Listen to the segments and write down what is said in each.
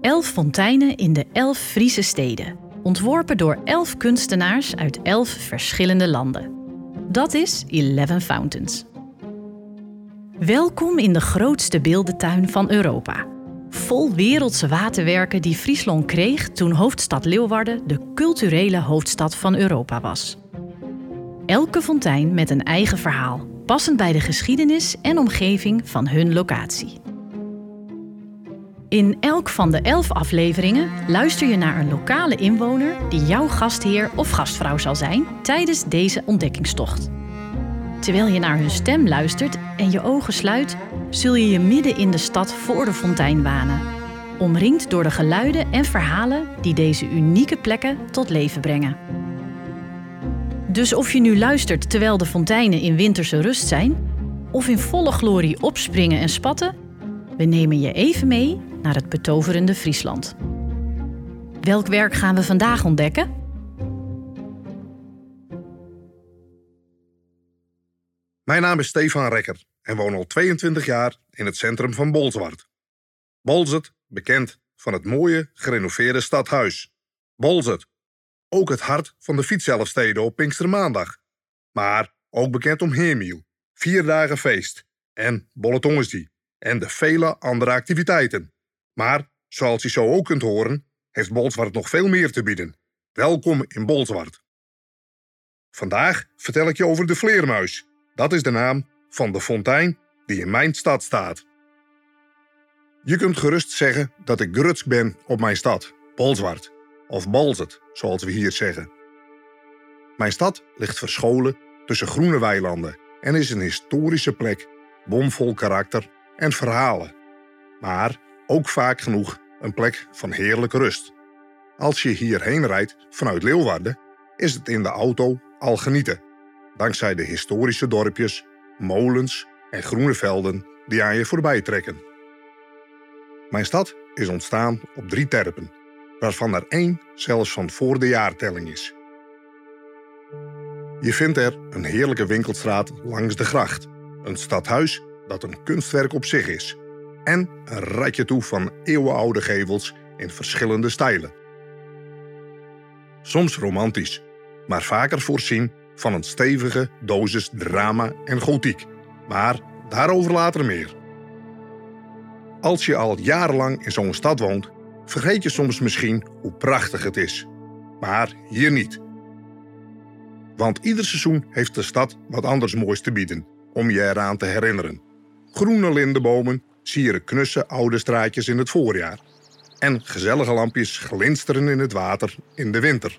Elf fonteinen in de elf Friese steden. Ontworpen door elf kunstenaars uit elf verschillende landen. Dat is Eleven Fountains. Welkom in de grootste beeldentuin van Europa. Vol wereldse waterwerken die Friesland kreeg toen hoofdstad Leeuwarden de culturele hoofdstad van Europa was. Elke fontein met een eigen verhaal, passend bij de geschiedenis en omgeving van hun locatie. In elk van de elf afleveringen luister je naar een lokale inwoner die jouw gastheer of gastvrouw zal zijn tijdens deze ontdekkingstocht. Terwijl je naar hun stem luistert en je ogen sluit, zul je je midden in de stad voor de fontein banen. Omringd door de geluiden en verhalen die deze unieke plekken tot leven brengen. Dus of je nu luistert terwijl de fonteinen in winterse rust zijn, of in volle glorie opspringen en spatten, we nemen je even mee naar het betoverende Friesland. Welk werk gaan we vandaag ontdekken? Mijn naam is Stefan Rekker en woon al 22 jaar in het centrum van Bolzwart. Bolzet, bekend van het mooie, gerenoveerde stadhuis. Bolzet, ook het hart van de fietszelfsteden op Pinkstermaandag. Maar ook bekend om Heermiel, vier dagen feest en Bolletongensdie en de vele andere activiteiten. Maar, zoals je zo ook kunt horen, heeft Bolzwart nog veel meer te bieden. Welkom in Bolzwart. Vandaag vertel ik je over de vleermuis. Dat is de naam van de fontein die in mijn stad staat. Je kunt gerust zeggen dat ik grutsk ben op mijn stad, Bolzwart, of Balzet, zoals we hier zeggen. Mijn stad ligt verscholen tussen groene weilanden en is een historische plek, bomvol karakter en verhalen. Maar ook vaak genoeg een plek van heerlijke rust. Als je hierheen rijdt vanuit Leeuwarden, is het in de auto al genieten. Dankzij de historische dorpjes, molens en groene velden die aan je voorbij trekken. Mijn stad is ontstaan op drie terpen, waarvan er één zelfs van voor de jaartelling is. Je vindt er een heerlijke winkelstraat langs de gracht, een stadhuis dat een kunstwerk op zich is en een ratje toe van eeuwenoude gevels in verschillende stijlen. Soms romantisch, maar vaker voorzien van een stevige dosis drama en gotiek. Maar daarover later meer. Als je al jarenlang in zo'n stad woont, vergeet je soms misschien hoe prachtig het is. Maar hier niet. Want ieder seizoen heeft de stad wat anders moois te bieden om je eraan te herinneren. Groene lindenbomen sieren knusse oude straatjes in het voorjaar. En gezellige lampjes glinsteren in het water in de winter.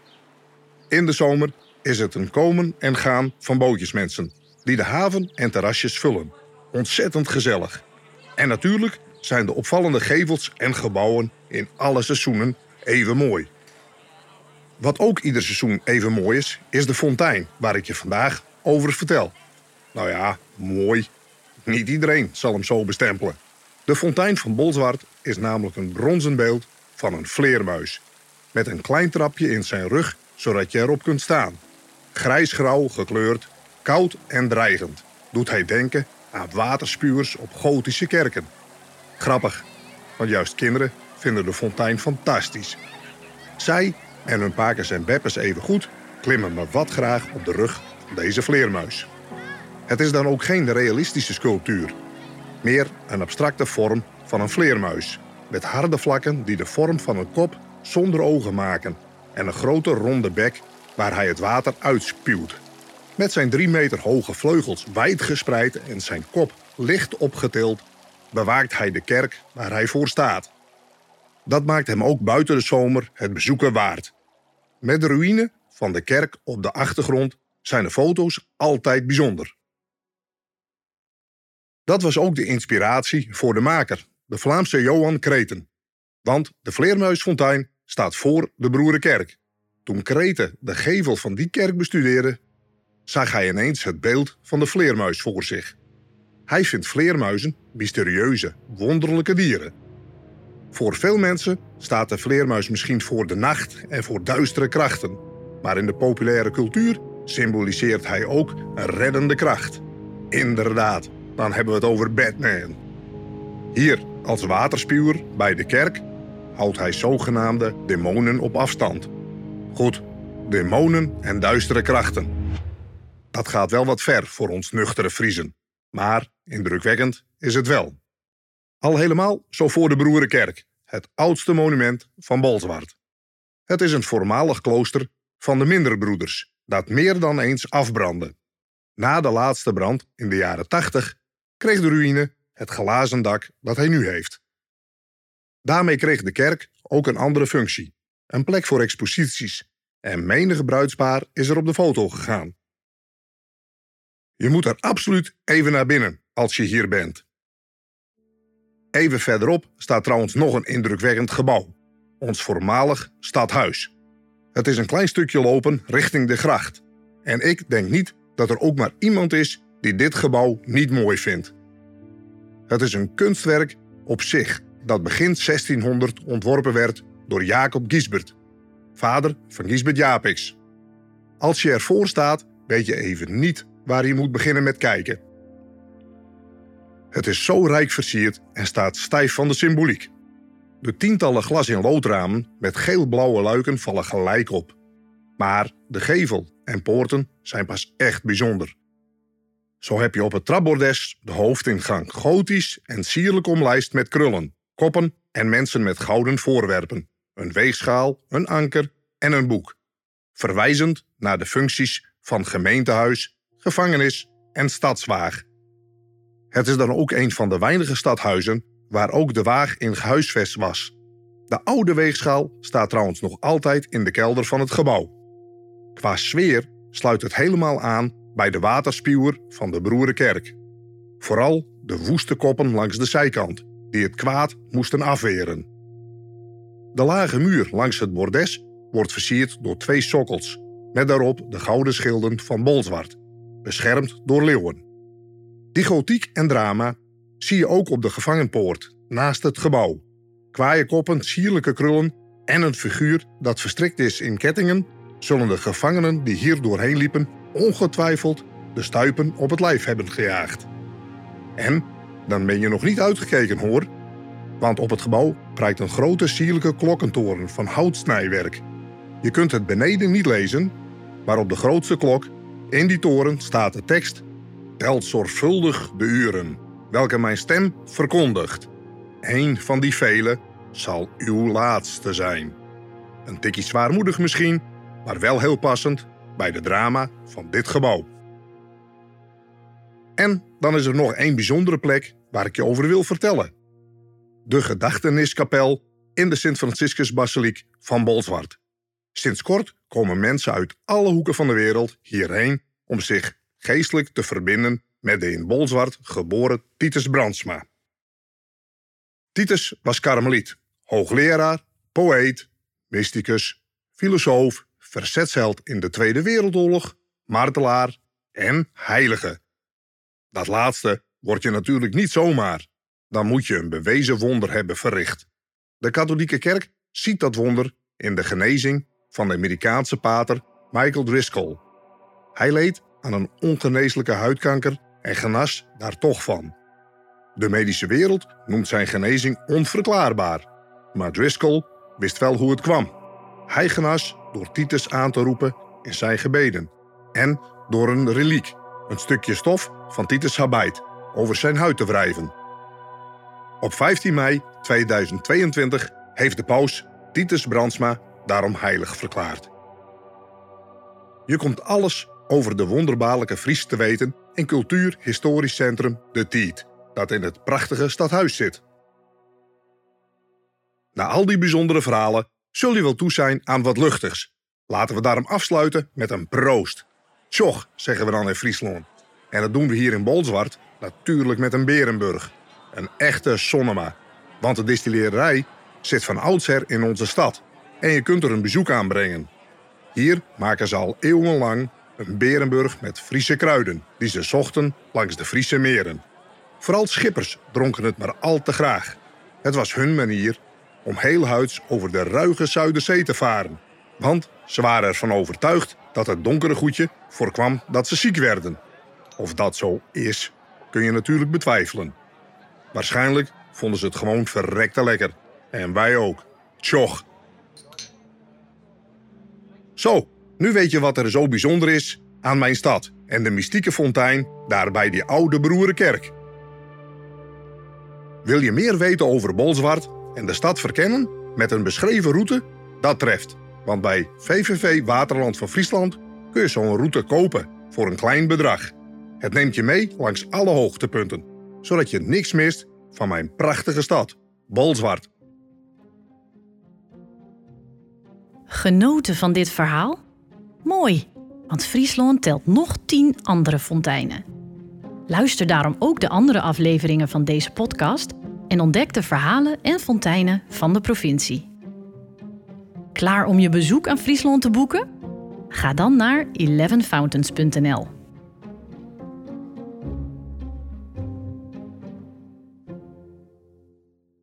In de zomer is het een komen en gaan van bootjesmensen die de haven en terrasjes vullen. Ontzettend gezellig. En natuurlijk zijn de opvallende gevels en gebouwen in alle seizoenen even mooi. Wat ook ieder seizoen even mooi is, is de fontein waar ik je vandaag over vertel. Nou ja, mooi. Niet iedereen zal hem zo bestempelen. De fontein van Bolzwart is namelijk een bronzen beeld van een vleermuis. Met een klein trapje in zijn rug, zodat je erop kunt staan. Grijsgrauw gekleurd, koud en dreigend, doet hij denken aan waterspuwers op gotische kerken. Grappig, want juist kinderen vinden de fontein fantastisch. Zij en hun pakers en beppers even goed klimmen maar wat graag op de rug van deze vleermuis. Het is dan ook geen realistische sculptuur, meer een abstracte vorm van een vleermuis, met harde vlakken die de vorm van een kop zonder ogen maken en een grote ronde bek waar hij het water uitspuwt. Met zijn drie meter hoge vleugels wijd gespreid en zijn kop licht opgetild, bewaakt hij de kerk waar hij voor staat. Dat maakt hem ook buiten de zomer het bezoeken waard. Met de ruïne van de kerk op de achtergrond zijn de foto's altijd bijzonder. Dat was ook de inspiratie voor de maker, de Vlaamse Johan Kreten. Want de Vleermuisfontein staat voor de Broerenkerk. Toen Kreten de gevel van die kerk bestudeerde, zag hij ineens het beeld van de vleermuis voor zich. Hij vindt vleermuizen mysterieuze, wonderlijke dieren. Voor veel mensen staat de vleermuis misschien voor de nacht en voor duistere krachten. Maar in de populaire cultuur symboliseert hij ook een reddende kracht. Inderdaad, dan hebben we het over Batman. Hier als waterspuwer bij de kerk houdt hij zogenaamde demonen op afstand. Goed, demonen en duistere krachten. Dat gaat wel wat ver voor ons nuchtere Friezen, maar indrukwekkend is het wel. Al helemaal zo voor de Broerenkerk, het oudste monument van Bolzwart. Het is een voormalig klooster van de Minderbroeders, dat meer dan eens afbrandde. Na de laatste brand in de jaren 80 kreeg de ruïne het glazen dak dat hij nu heeft. Daarmee kreeg de kerk ook een andere functie, een plek voor exposities, en menige bruidspaar is er op de foto gegaan. Je moet er absoluut even naar binnen als je hier bent. Even verderop staat trouwens nog een indrukwekkend gebouw, ons voormalig stadhuis. Het is een klein stukje lopen richting de gracht. En ik denk niet dat er ook maar iemand is die dit gebouw niet mooi vindt. Het is een kunstwerk op zich dat begin 1600 ontworpen werd door Jacob Giesbert, vader van Giesbert Japix. Als je ervoor staat, weet je even niet waar je moet beginnen met kijken. Het is zo rijk versierd en staat stijf van de symboliek. De tientallen glas- in loodramen met geel-blauwe luiken vallen gelijk op. Maar de gevel en poorten zijn pas echt bijzonder. Zo heb je op het trapbordes de hoofdingang gotisch en sierlijk omlijst met krullen, koppen en mensen met gouden voorwerpen, een weegschaal, een anker en een boek, verwijzend naar de functies van gemeentehuis, gevangenis en stadswaag. Het is dan ook een van de weinige stadhuizen waar ook de waag in gehuisvest was. De oude weegschaal staat trouwens nog altijd in de kelder van het gebouw. Qua sfeer sluit het helemaal aan bij de waterspuwer van de Broerenkerk. Vooral de woeste koppen langs de zijkant, die het kwaad moesten afweren. De lage muur langs het bordes wordt versierd door twee sokkels, met daarop de gouden schilden van Bolzwart, beschermd door leeuwen. Die gotiek en drama zie je ook op de gevangenpoort, naast het gebouw. Kwaaie koppen, sierlijke krullen en een figuur dat verstrikt is in kettingen, zullen de gevangenen die hier doorheen liepen ongetwijfeld de stuipen op het lijf hebben gejaagd. En dan ben je nog niet uitgekeken hoor, want op het gebouw prijkt een grote sierlijke klokkentoren van houtsnijwerk. Je kunt het beneden niet lezen, maar op de grootste klok in die toren staat de tekst: Telt zorgvuldig de uren welke mijn stem verkondigt. Eén van die vele zal uw laatste zijn. Een tikkie zwaarmoedig misschien, maar wel heel passend bij de drama van dit gebouw. En dan is er nog één bijzondere plek waar ik je over wil vertellen. De gedachteniskapel in de Sint-Franciscus-basiliek van Bolzwart. Sinds kort komen mensen uit alle hoeken van de wereld hierheen om zich geestelijk te verbinden met de in Bolzwart geboren Titus Brandsma. Titus was karmeliet, hoogleraar, poëet, mysticus, filosoof, verzetsheld in de Tweede Wereldoorlog, martelaar en heilige. Dat laatste word je natuurlijk niet zomaar. Dan moet je een bewezen wonder hebben verricht. De katholieke kerk ziet dat wonder in de genezing van de Amerikaanse pater Michael Driscoll. Hij leed aan een ongeneeslijke huidkanker en genas daar toch van. De medische wereld noemt zijn genezing onverklaarbaar, maar Driscoll wist wel hoe het kwam. Hij genas door Titus aan te roepen in zijn gebeden en door een reliek, een stukje stof van Titus' habit, over zijn huid te wrijven. Op 15 mei 2022 heeft de paus Titus Brandsma daarom heilig verklaard. Je komt alles over de wonderbaarlijke Fries te weten in Cultuur-Historisch Centrum De Tiet, dat in het prachtige stadhuis zit. Na al die bijzondere verhalen zul je wel toe zijn aan wat luchtigs. Laten we daarom afsluiten met een proost. Tjoch, zeggen we dan in Friesland. En dat doen we hier in Bolzwart natuurlijk met een Berenburg. Een echte Sonnema. Want de distillerij zit van oudsher in onze stad. En je kunt er een bezoek aanbrengen. Hier maken ze al eeuwenlang een Berenburg met Friese kruiden, die ze zochten langs de Friese meren. Vooral schippers dronken het maar al te graag. Het was hun manier om heel huids over de ruige Zuiderzee te varen. Want ze waren ervan overtuigd dat het donkere goedje voorkwam dat ze ziek werden. Of dat zo is, kun je natuurlijk betwijfelen. Waarschijnlijk vonden ze het gewoon verrekte lekker. En wij ook. Tjoch. Zo, nu weet je wat er zo bijzonder is aan mijn stad en de mystieke fontein daar bij die oude Broerenkerk. Wil je meer weten over Bolzwart en de stad verkennen met een beschreven route? Dat treft, want bij VVV Waterland van Friesland kun je zo'n route kopen voor een klein bedrag. Het neemt je mee langs alle hoogtepunten, zodat je niks mist van mijn prachtige stad, Bolzwart. Genoten van dit verhaal? Mooi, want Friesland telt nog tien andere fonteinen. Luister daarom ook de andere afleveringen van deze podcast en ontdek de verhalen en fonteinen van de provincie. Klaar om je bezoek aan Friesland te boeken? Ga dan naar 11fountains.nl.